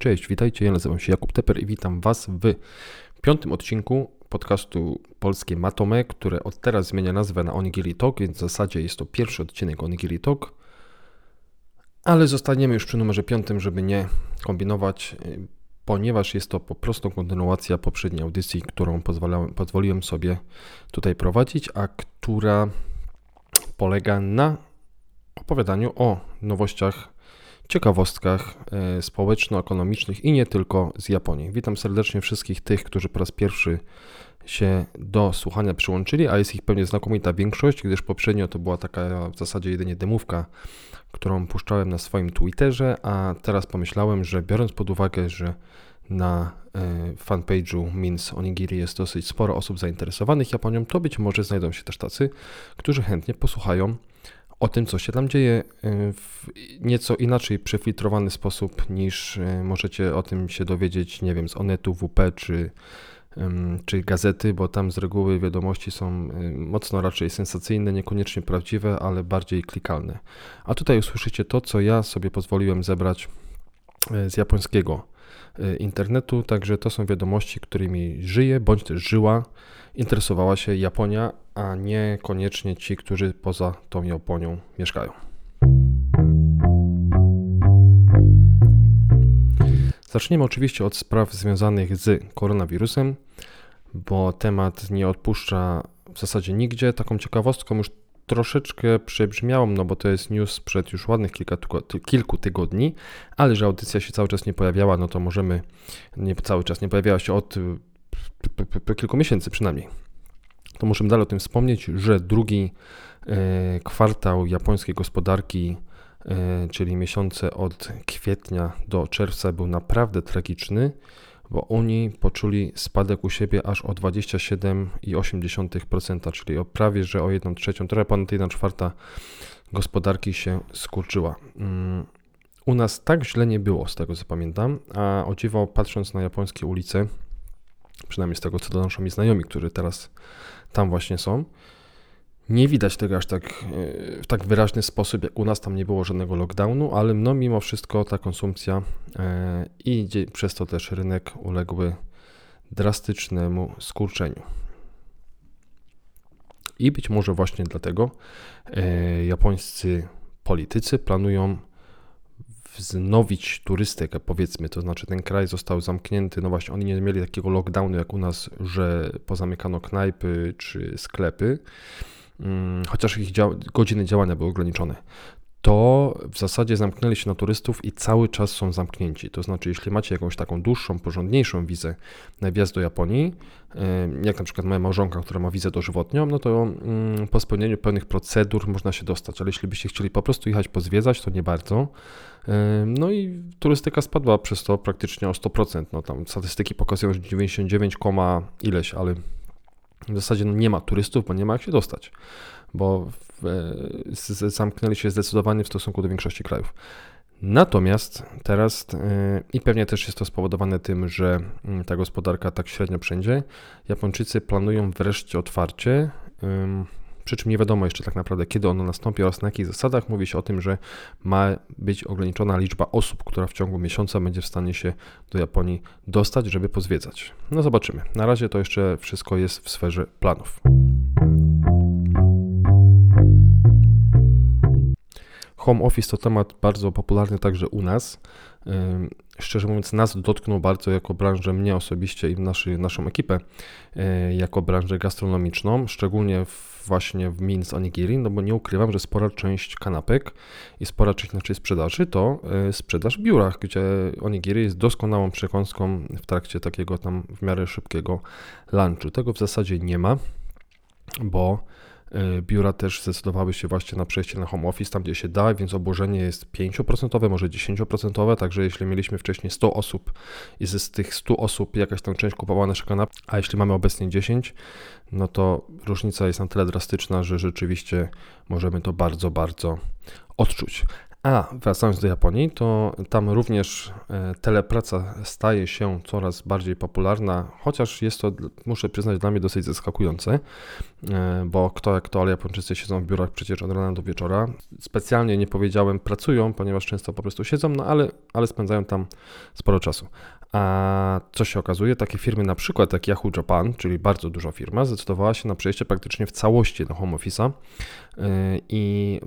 Cześć, witajcie, ja nazywam się Jakub Teper i witam Was w piątym odcinku podcastu Polskie Matome, które od teraz zmienia nazwę na Onigiri Talk, więc w zasadzie jest to pierwszy odcinek Onigiri Talk, ale zostaniemy już przy numerze piątym, żeby nie kombinować, ponieważ jest to po prostu kontynuacja poprzedniej audycji, którą pozwoliłem sobie tutaj prowadzić, a która polega na opowiadaniu o nowościach ciekawostkach e, społeczno-ekonomicznych i nie tylko z Japonii. Witam serdecznie wszystkich tych, którzy po raz pierwszy się do słuchania przyłączyli, a jest ich pewnie znakomita większość, gdyż poprzednio to była taka w zasadzie jedynie demówka, którą puszczałem na swoim Twitterze, a teraz pomyślałem, że biorąc pod uwagę, że na e, fanpage'u Mins Onigiri jest dosyć sporo osób zainteresowanych Japonią, to być może znajdą się też tacy, którzy chętnie posłuchają o tym, co się tam dzieje y, w nieco inaczej przefiltrowany sposób niż y, możecie o tym się dowiedzieć, nie wiem, z Onetu, WP czy, czy gazety, bo tam z reguły wiadomości są y, mocno raczej sensacyjne, niekoniecznie prawdziwe, ale bardziej klikalne. A tutaj usłyszycie to, co ja sobie pozwoliłem zebrać z japońskiego internetu, także to są wiadomości, którymi żyje bądź też żyła interesowała się Japonia, a niekoniecznie ci, którzy poza tą Japonią mieszkają. Zaczniemy oczywiście od spraw związanych z koronawirusem, bo temat nie odpuszcza w zasadzie nigdzie. Taką ciekawostką już troszeczkę przebrzmiałam, no bo to jest news sprzed już ładnych kilka, kilku tygodni, ale że audycja się cały czas nie pojawiała, no to możemy, nie cały czas nie pojawiała się od kilku miesięcy przynajmniej. To musimy dalej o tym wspomnieć, że drugi e, kwartał japońskiej gospodarki, e, czyli miesiące od kwietnia do czerwca, był naprawdę tragiczny, bo oni poczuli spadek u siebie aż o 27,8%, czyli o prawie że o 1 trzecią, trochę ponad 1 czwarta gospodarki się skurczyła. Mm, u nas tak źle nie było, z tego co pamiętam, a o dziwo patrząc na japońskie ulice, przynajmniej z tego co donoszą mi znajomi, którzy teraz tam właśnie są. Nie widać tego aż tak e, w tak wyraźny sposób, jak u nas tam nie było żadnego lockdownu, ale no mimo wszystko ta konsumpcja e, i przez to też rynek uległy drastycznemu skurczeniu. I być może właśnie dlatego e, japońscy politycy planują wznowić turystykę, powiedzmy, to znaczy ten kraj został zamknięty, no właśnie oni nie mieli takiego lockdownu jak u nas, że pozamykano knajpy czy sklepy, mm, chociaż ich godziny działania były ograniczone to w zasadzie zamknęli się na turystów i cały czas są zamknięci. To znaczy, jeśli macie jakąś taką dłuższą, porządniejszą wizę na wjazd do Japonii, jak na przykład moja małżonka, która ma wizę dożywotnią, no to mm, po spełnieniu pewnych procedur można się dostać, ale jeśli byście chcieli po prostu jechać pozwiedzać, to nie bardzo. No i turystyka spadła przez to praktycznie o 100%. No tam statystyki pokazują, że 99, ileś, ale w zasadzie no nie ma turystów, bo nie ma jak się dostać, bo zamknęli się zdecydowanie w stosunku do większości krajów. Natomiast teraz, e, i pewnie też jest to spowodowane tym, że mm, ta gospodarka tak średnio wszędzie, Japończycy planują wreszcie otwarcie, przy czym nie wiadomo jeszcze tak naprawdę, kiedy ono nastąpi oraz na jakich zasadach. Mówi się o tym, że ma być ograniczona liczba osób, która w ciągu miesiąca będzie w stanie się do Japonii dostać, żeby pozwiedzać. No zobaczymy. Na razie to jeszcze wszystko jest w sferze planów. Home office to temat bardzo popularny także u nas. Szczerze mówiąc, nas dotknął bardzo jako branżę, mnie osobiście i naszy, naszą ekipę, e, jako branżę gastronomiczną, szczególnie właśnie w Minsk Onigiri, no bo nie ukrywam, że spora część kanapek i spora część naszej sprzedaży to e, sprzedaż w biurach, gdzie Onigiri jest doskonałą przekąską w trakcie takiego tam w miarę szybkiego lunchu. Tego w zasadzie nie ma, bo biura też zdecydowały się właśnie na przejście na home office, tam gdzie się da, więc obłożenie jest 5%, może 10%, także jeśli mieliśmy wcześniej 100 osób i z tych 100 osób jakaś tam część kupowała nasze kanapy, a jeśli mamy obecnie 10, no to różnica jest na tyle drastyczna, że rzeczywiście możemy to bardzo, bardzo odczuć. A wracając do Japonii, to tam również e, telepraca staje się coraz bardziej popularna, chociaż jest to, muszę przyznać, dla mnie dosyć zaskakujące, e, bo kto jak to, ale Japończycy siedzą w biurach przecież od rana do wieczora. Specjalnie nie powiedziałem pracują, ponieważ często po prostu siedzą, no ale, ale spędzają tam sporo czasu. A co się okazuje, takie firmy na przykład jak Yahoo Japan, czyli bardzo duża firma, zdecydowała się na przejście praktycznie w całości do home office'a e, i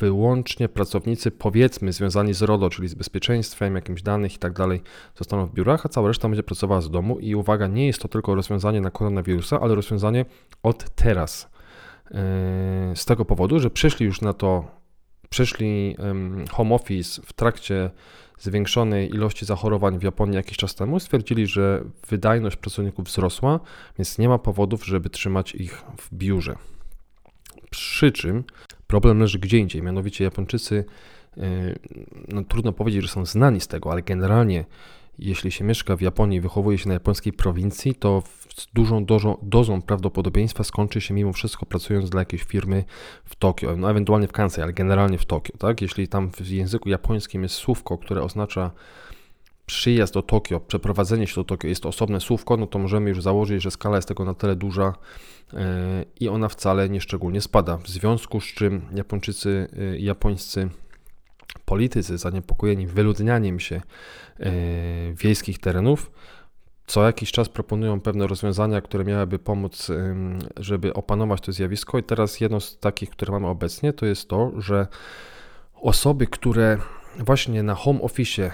wyłącznie pracownicy, powiedzmy, związani z RODO, czyli z bezpieczeństwem, jakimś danych i tak dalej, zostaną w biurach, a cała reszta będzie pracowała z domu. I uwaga, nie jest to tylko rozwiązanie na koronawirusa, ale rozwiązanie od teraz. Yy, z tego powodu, że przyszli już na to, przyszli home office w trakcie zwiększonej ilości zachorowań w Japonii jakiś czas temu, stwierdzili, że wydajność pracowników wzrosła, więc nie ma powodów, żeby trzymać ich w biurze. Przy czym Problem leży gdzie indziej, mianowicie Japończycy, e, no trudno powiedzieć, że są znani z tego, ale generalnie jeśli się mieszka w Japonii, wychowuje się na japońskiej prowincji, to z dużą dozą, dozą prawdopodobieństwa skończy się mimo wszystko pracując dla jakiejś firmy w Tokio, no ewentualnie w Kansai, ale generalnie w Tokio, tak? Jeśli tam w języku japońskim jest słówko, które oznacza przyjazd do Tokio, przeprowadzenie się do Tokio jest to osobne słówko, no to możemy już założyć, że skala jest tego na tyle duża e, i ona wcale nie szczególnie spada. W związku z czym Japończycy, e, japońscy politycy zaniepokojeni wyludnianiem się e, wiejskich terenów co jakiś czas proponują pewne rozwiązania, które miałyby pomóc, żeby opanować to zjawisko. I teraz jedno z takich, które mamy obecnie, to jest to, że osoby, które właśnie na home office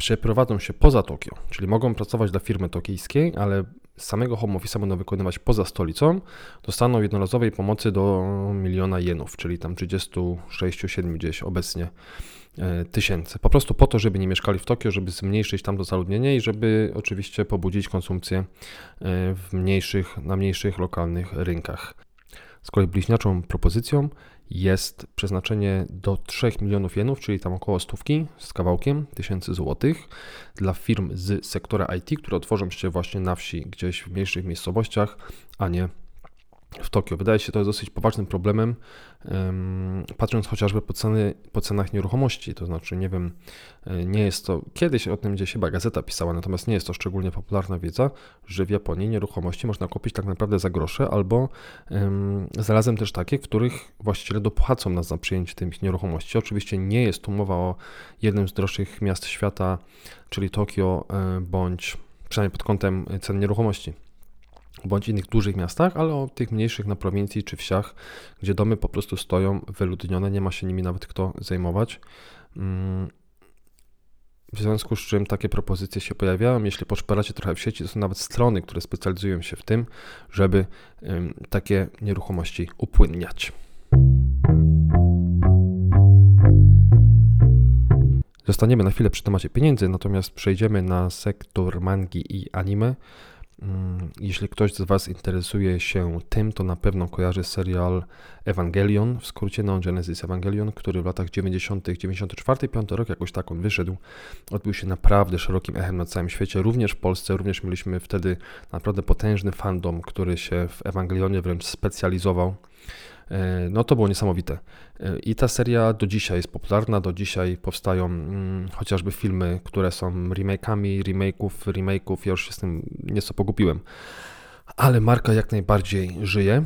przeprowadzą się poza Tokio, czyli mogą pracować dla firmy tokijskiej, ale samego home office będą wykonywać poza stolicą, dostaną jednorazowej pomocy do miliona jenów, czyli tam 36-7 gdzieś obecnie e, tysięcy. Po prostu po to, żeby nie mieszkali w Tokio, żeby zmniejszyć tam to zaludnienie i żeby oczywiście pobudzić konsumpcję e, w mniejszych, na mniejszych lokalnych rynkach. Z kolei bliźniaczą propozycją jest przeznaczenie do 3 milionów jenów, czyli tam około stówki z kawałkiem tysięcy złotych dla firm z sektora IT, które otworzą się właśnie na wsi, gdzieś w mniejszych miejscowościach, a nie w Tokio. Wydaje się to dosyć poważnym problemem, patrząc chociażby po, ceny, po cenach nieruchomości. To znaczy, nie wiem, e, nie jest to, kiedyś o tym gdzieś chyba gazeta pisała, natomiast nie jest to szczególnie popularna wiedza, że w Japonii nieruchomości można kupić tak naprawdę za grosze, albo zarazem też takie, w których właściciele dopłacą nas za przyjęcie tych nieruchomości. Oczywiście nie jest tu mowa o jednym z droższych miast świata, czyli Tokio, e, bądź przynajmniej pod kątem cen nieruchomości bądź innych dużych miastach, ale o tych mniejszych na prowincji czy wsiach, gdzie domy po prostu stoją wyludnione, nie ma się nimi nawet kto zajmować. Mm. W związku z czym takie propozycje się pojawiają. Jeśli poszperacie trochę w sieci, to są nawet strony, które specjalizują się w tym, żeby takie nieruchomości upłynniać. Zostaniemy na chwilę przy temacie pieniędzy, natomiast przejdziemy na sektor mangi i anime. Mm, jeśli ktoś z Was interesuje się tym, to na pewno kojarzy serial Evangelion, w skrócie non Genesis Evangelion, który w latach 90., 94, 5 rok jakoś tak on wyszedł. Odbił się naprawdę szerokim echem na całym świecie, również w Polsce, również mieliśmy wtedy naprawdę potężny fandom, który się w Ewangelionie wręcz specjalizował. E, no to było niesamowite. E, I ta seria do dzisiaj jest popularna, do dzisiaj powstają mm, chociażby filmy, które są remake'ami, remake'ów, remake'ów, ja już się z tym nieco pogubiłem. Ale marka jak najbardziej żyje.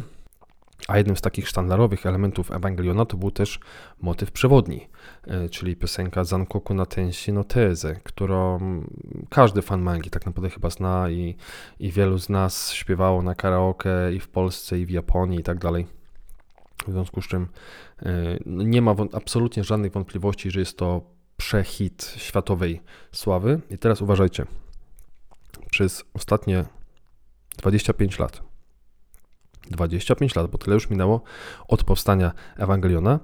A jednym z takich sztandarowych elementów Ewangeliona to był też motyw przewodni, e, czyli piosenka Zankoku na Tensi no Teze, którą każdy fan mangi tak naprawdę chyba zna i, i wielu z nas śpiewało na karaoke i w Polsce, i w Japonii i tak dalej. W związku z czym e, nie ma absolutnie żadnych wątpliwości, że jest to przehit światowej sławy. I teraz uważajcie. Przez ostatnie 25 lat, 25 lat, bo tyle już minęło od powstania Ewangeliona,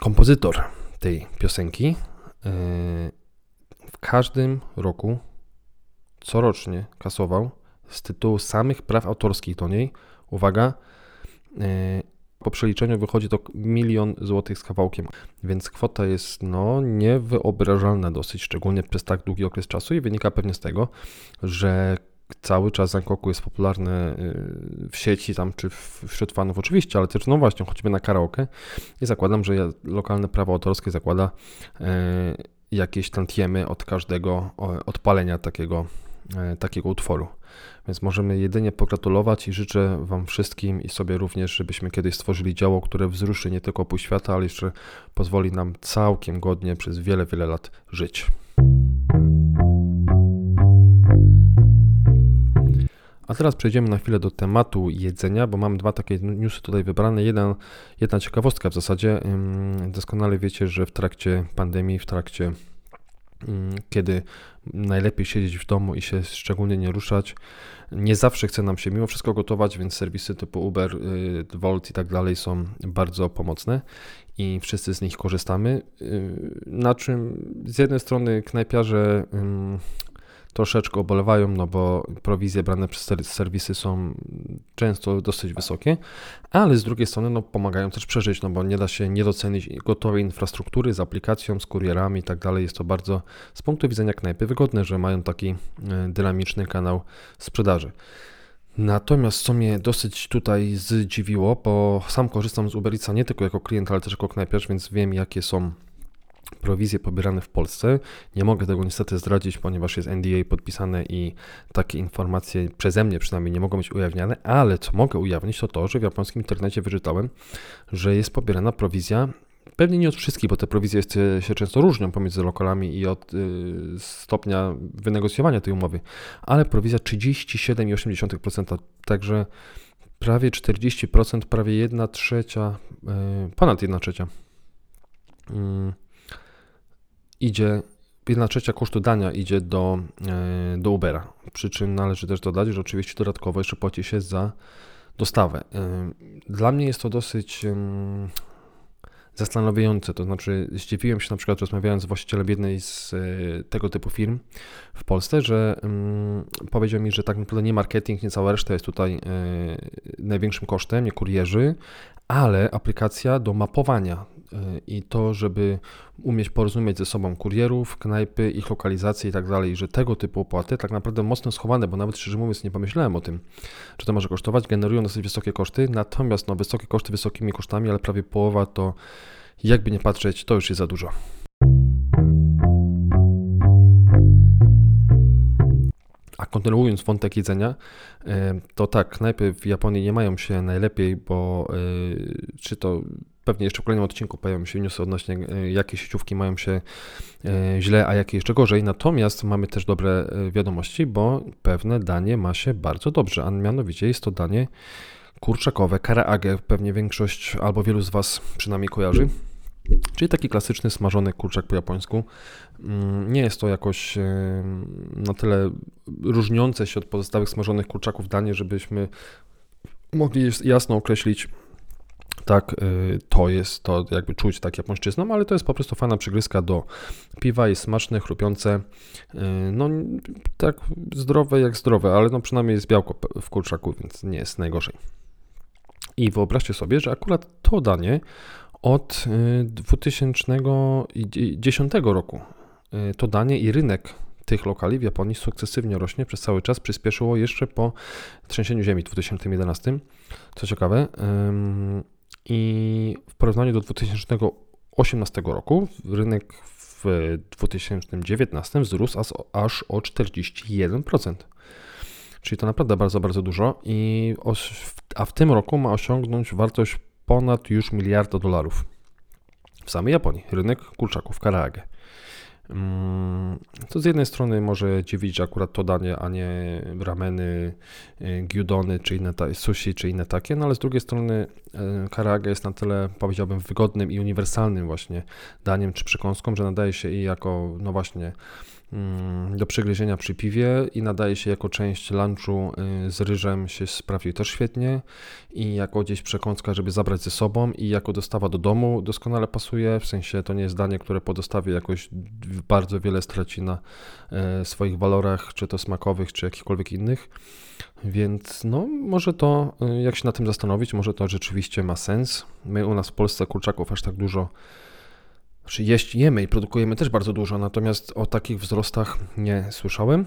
kompozytor tej piosenki e, w każdym roku corocznie kasował z tytułu samych praw autorskich do niej, uwaga, po przeliczeniu wychodzi to milion złotych z kawałkiem, więc kwota jest no niewyobrażalna dosyć, szczególnie przez tak długi okres czasu i wynika pewnie z tego, że cały czas Zankoku jest popularny w sieci tam, czy wśród fanów oczywiście, ale też no właśnie, choćby na karaoke. I zakładam, że lokalne prawo autorskie zakłada jakieś tantiemy od każdego odpalenia takiego, takiego utworu. Więc możemy jedynie pogratulować i życzę Wam wszystkim i sobie również, żebyśmy kiedyś stworzyli działo, które wzruszy nie tylko pół świata, ale jeszcze pozwoli nam całkiem godnie przez wiele, wiele lat żyć. A teraz przejdziemy na chwilę do tematu jedzenia, bo mam dwa takie newsy tutaj wybrane. Jeden, jedna ciekawostka w zasadzie. Doskonale wiecie, że w trakcie pandemii, w trakcie kiedy najlepiej siedzieć w domu i się szczególnie nie ruszać. Nie zawsze chce nam się mimo wszystko gotować, więc serwisy typu Uber, y, Volt i tak dalej są bardzo pomocne i wszyscy z nich korzystamy. Y, na czym z jednej strony knajpiarze troszeczkę obolewają, no bo prowizje brane przez serwisy są często dosyć wysokie, ale z drugiej strony no, pomagają też przeżyć, no bo nie da się nie docenić gotowej infrastruktury z aplikacją, z kurierami i tak dalej. Jest to bardzo z punktu widzenia knajpy wygodne, że mają taki e, dynamiczny kanał sprzedaży. Natomiast co mnie dosyć tutaj zdziwiło, bo sam korzystam z Uber Eatsa nie tylko jako klient, ale też jako knajpiarz, więc wiem jakie są prowizje pobierane w Polsce. Nie mogę tego niestety zdradzić, ponieważ jest NDA podpisane i takie informacje przeze mnie przynajmniej nie mogą być ujawniane, ale co mogę ujawnić to to, że w japońskim internecie wyczytałem, że jest pobierana prowizja Pewnie nie od wszystkich, bo te prowizje jest, się często różnią pomiędzy lokalami i od y, stopnia wynegocjowania tej umowy, ale prowizja 37,8%, także prawie 40%, prawie 1 trzecia, y, ponad 1 trzecia. Y, idzie, jedna trzecia kosztu dania idzie do, e, do Ubera. Przy czym należy też dodać, że oczywiście dodatkowo jeszcze płaci się za dostawę. E, dla mnie jest to dosyć zastanawiające, to znaczy zdziwiłem się na przykład rozmawiając z właścicielem jednej z e, tego typu firm w Polsce, że powiedział mi, że tak naprawdę nie marketing, nie cała reszta jest tutaj największym kosztem, nie kurierzy, ale aplikacja do mapowania i to, żeby umieć porozumieć ze sobą kurierów, knajpy, ich lokalizacje i tak dalej, że tego typu opłaty tak naprawdę mocno schowane, bo nawet szczerze mówiąc nie pomyślałem o tym, czy to może kosztować, generują dosyć wysokie koszty, natomiast no wysokie koszty wysokimi kosztami, ale prawie połowa to jakby nie patrzeć, to już jest za dużo. A kontynuując wątek jedzenia, e, to tak, knajpy w Japonii nie mają się najlepiej, bo e, czy to pewnie jeszcze w kolejnym odcinku pojawią się newsy odnośnie e, jakie sieciówki mają się źle, a jakie jeszcze gorzej. Natomiast mamy też dobre wiadomości, bo pewne danie ma się bardzo dobrze, a mianowicie jest to danie kurczakowe, karaage. Pewnie większość albo wielu z Was przynajmniej kojarzy. Czyli taki klasyczny smażony kurczak po japońsku. Mm, nie jest to jakoś na tyle różniące się od pozostałych smażonych kurczaków danie, żebyśmy mogli jasno określić, tak, y, to jest to jakby czuć tak japońszczyzną, ale to jest po prostu fajna przygryzka do piwa, jest smaczne, chrupiące, y, no tak zdrowe jak zdrowe, ale no przynajmniej jest białko w kurczaku, więc nie jest najgorzej. I wyobraźcie sobie, że akurat to danie od 2010 y, roku to danie i rynek tych lokali w Japonii sukcesywnie rośnie przez cały czas. Przyspieszyło jeszcze po trzęsieniu ziemi w 2011, co ciekawe. I w porównaniu do 2018 roku rynek w 2019 wzrósł aż o 41%. Czyli to naprawdę bardzo, bardzo dużo. I a w tym roku ma osiągnąć wartość ponad już miliarda dolarów w samej Japonii. Rynek kurczaków karaage. Mm, to z jednej strony może dziwić, akurat to danie, a nie rameny, y, gyudony, czy inne sushi, czy inne takie, no ale z drugiej strony y, karaage jest na tyle, powiedziałbym, wygodnym i uniwersalnym właśnie daniem czy przekąską, że nadaje się i jako, no właśnie, do przygryzienia przy piwie i nadaje się jako część lunchu y, z ryżem się sprawdził też świetnie i jako gdzieś przekąska, żeby zabrać ze sobą i jako dostawa do domu doskonale pasuje, w sensie to nie jest danie, które po dostawie jakoś bardzo wiele straci na y, swoich walorach, czy to smakowych, czy jakichkolwiek innych. Więc no, może to, y, jak się na tym zastanowić, może to rzeczywiście ma sens. My u nas w Polsce kurczaków aż tak dużo znaczy jeść jemy i produkujemy też bardzo dużo, natomiast o takich wzrostach nie słyszałem.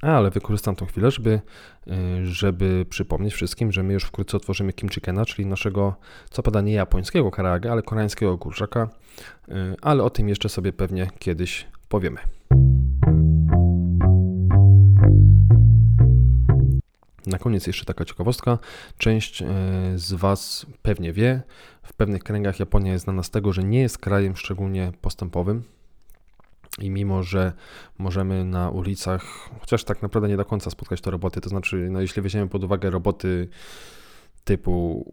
Ale wykorzystam tą chwilę, żeby, y, żeby przypomnieć wszystkim, że my już wkrótce otworzymy kimchickena, czyli naszego, co pada nie japońskiego karaage, ale koreańskiego kurczaka, y, ale o tym jeszcze sobie pewnie kiedyś powiemy. Na koniec jeszcze taka ciekawostka. Część y, z Was pewnie wie, w pewnych kręgach Japonia jest znana z tego, że nie jest krajem szczególnie postępowym, i mimo, że możemy na ulicach, chociaż tak naprawdę nie do końca spotkać te roboty, to znaczy, no jeśli weźmiemy pod uwagę roboty typu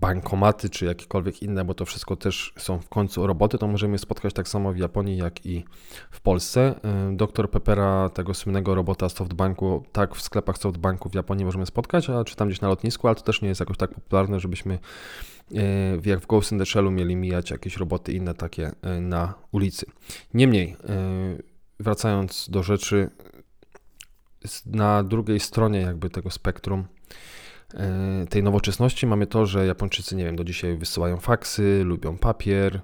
bankomaty czy jakiekolwiek inne, bo to wszystko też są w końcu roboty, to możemy spotkać tak samo w Japonii, jak i w Polsce. Y, doktor Peppera, tego słynnego robota SoftBanku, tak w sklepach SoftBanku w Japonii możemy spotkać, a czy tam gdzieś na lotnisku, ale to też nie jest jakoś tak popularne, żebyśmy y, jak w Ghost in the Shellu mieli mijać jakieś roboty inne takie y, na ulicy. Niemniej, wracając do rzeczy, na drugiej stronie jakby tego spektrum tej nowoczesności mamy to, że Japończycy, nie wiem, do dzisiaj wysyłają faksy, lubią papier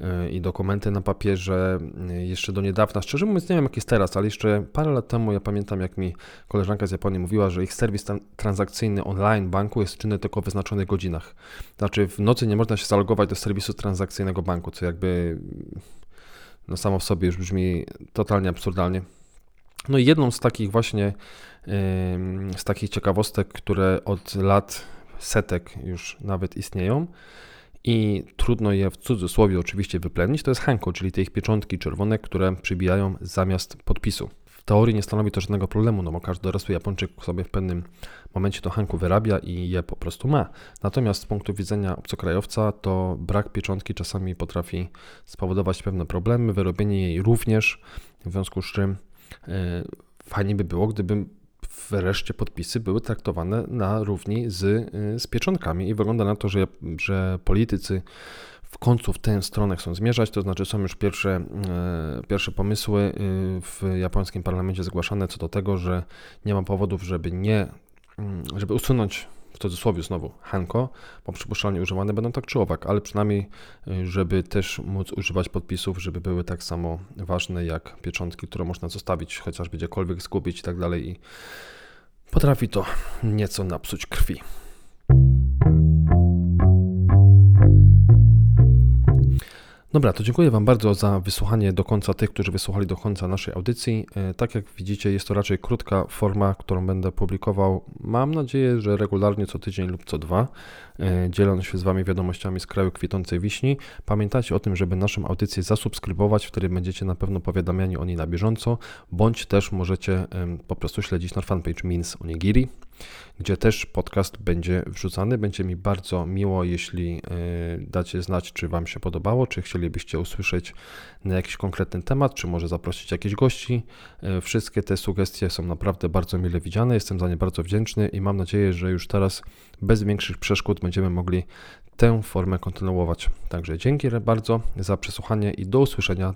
e, i dokumenty na papierze. E, jeszcze do niedawna, szczerze mówiąc, nie wiem jak jest teraz, ale jeszcze parę lat temu ja pamiętam, jak mi koleżanka z Japonii mówiła, że ich serwis transakcyjny online banku jest czynny tylko o wyznaczonych godzinach. Znaczy, w nocy nie można się zalogować do serwisu transakcyjnego banku, co jakby no samo w sobie już brzmi totalnie absurdalnie. No i jedną z takich właśnie z takich ciekawostek, które od lat setek już nawet istnieją i trudno je w cudzysłowie oczywiście wyplenić, to jest hanko, czyli te ich pieczątki czerwone, które przybijają zamiast podpisu. W teorii nie stanowi to żadnego problemu, no bo każdy dorosły Japończyk sobie w pewnym momencie to hanku wyrabia i je po prostu ma. Natomiast z punktu widzenia obcokrajowca to brak pieczątki czasami potrafi spowodować pewne problemy, wyrobienie jej również, w związku z czym yy, fajnie by było, gdyby wreszcie podpisy były traktowane na równi z, y, z pieczątkami. I wygląda na to, że, że politycy w końcu w tę stronę chcą zmierzać, to znaczy są już pierwsze, y, pierwsze pomysły y, w japońskim parlamencie zgłaszane co do tego, że nie ma powodów, żeby nie, mm, żeby usunąć w cudzysłowie znowu Hanko, bo przypuszczalnie używane będą tak czy owak, ale przynajmniej, żeby też móc używać podpisów, żeby były tak samo ważne jak pieczątki, które można zostawić, chociażby gdziekolwiek zgubić i tak dalej. I Potrafi to nieco napsuć krwi. Dobra, to dziękuję Wam bardzo za wysłuchanie do końca tych, którzy wysłuchali do końca naszej audycji. E, tak jak widzicie, jest to raczej krótka forma, którą będę publikował. Mam nadzieję, że regularnie co tydzień lub co dwa, e, dzieląc się z Wami wiadomościami z kraju kwitącej wiśni. Pamiętajcie o tym, żeby naszą audycję zasubskrybować, wtedy będziecie na pewno powiadamiani o niej na bieżąco, bądź też możecie po prostu śledzić nasz fanpage Means Onigiri gdzie też podcast będzie wrzucany. Będzie mi bardzo miło, jeśli e, dacie znać, czy Wam się podobało, czy chcielibyście usłyszeć na jakiś konkretny temat, czy może zaprosić jakichś gości. E, wszystkie te sugestie są naprawdę bardzo mile widziane. Jestem za nie bardzo wdzięczny i mam nadzieję, że już teraz bez większych przeszkód będziemy mogli tę formę kontynuować. Także dzięki bardzo za przesłuchanie i do usłyszenia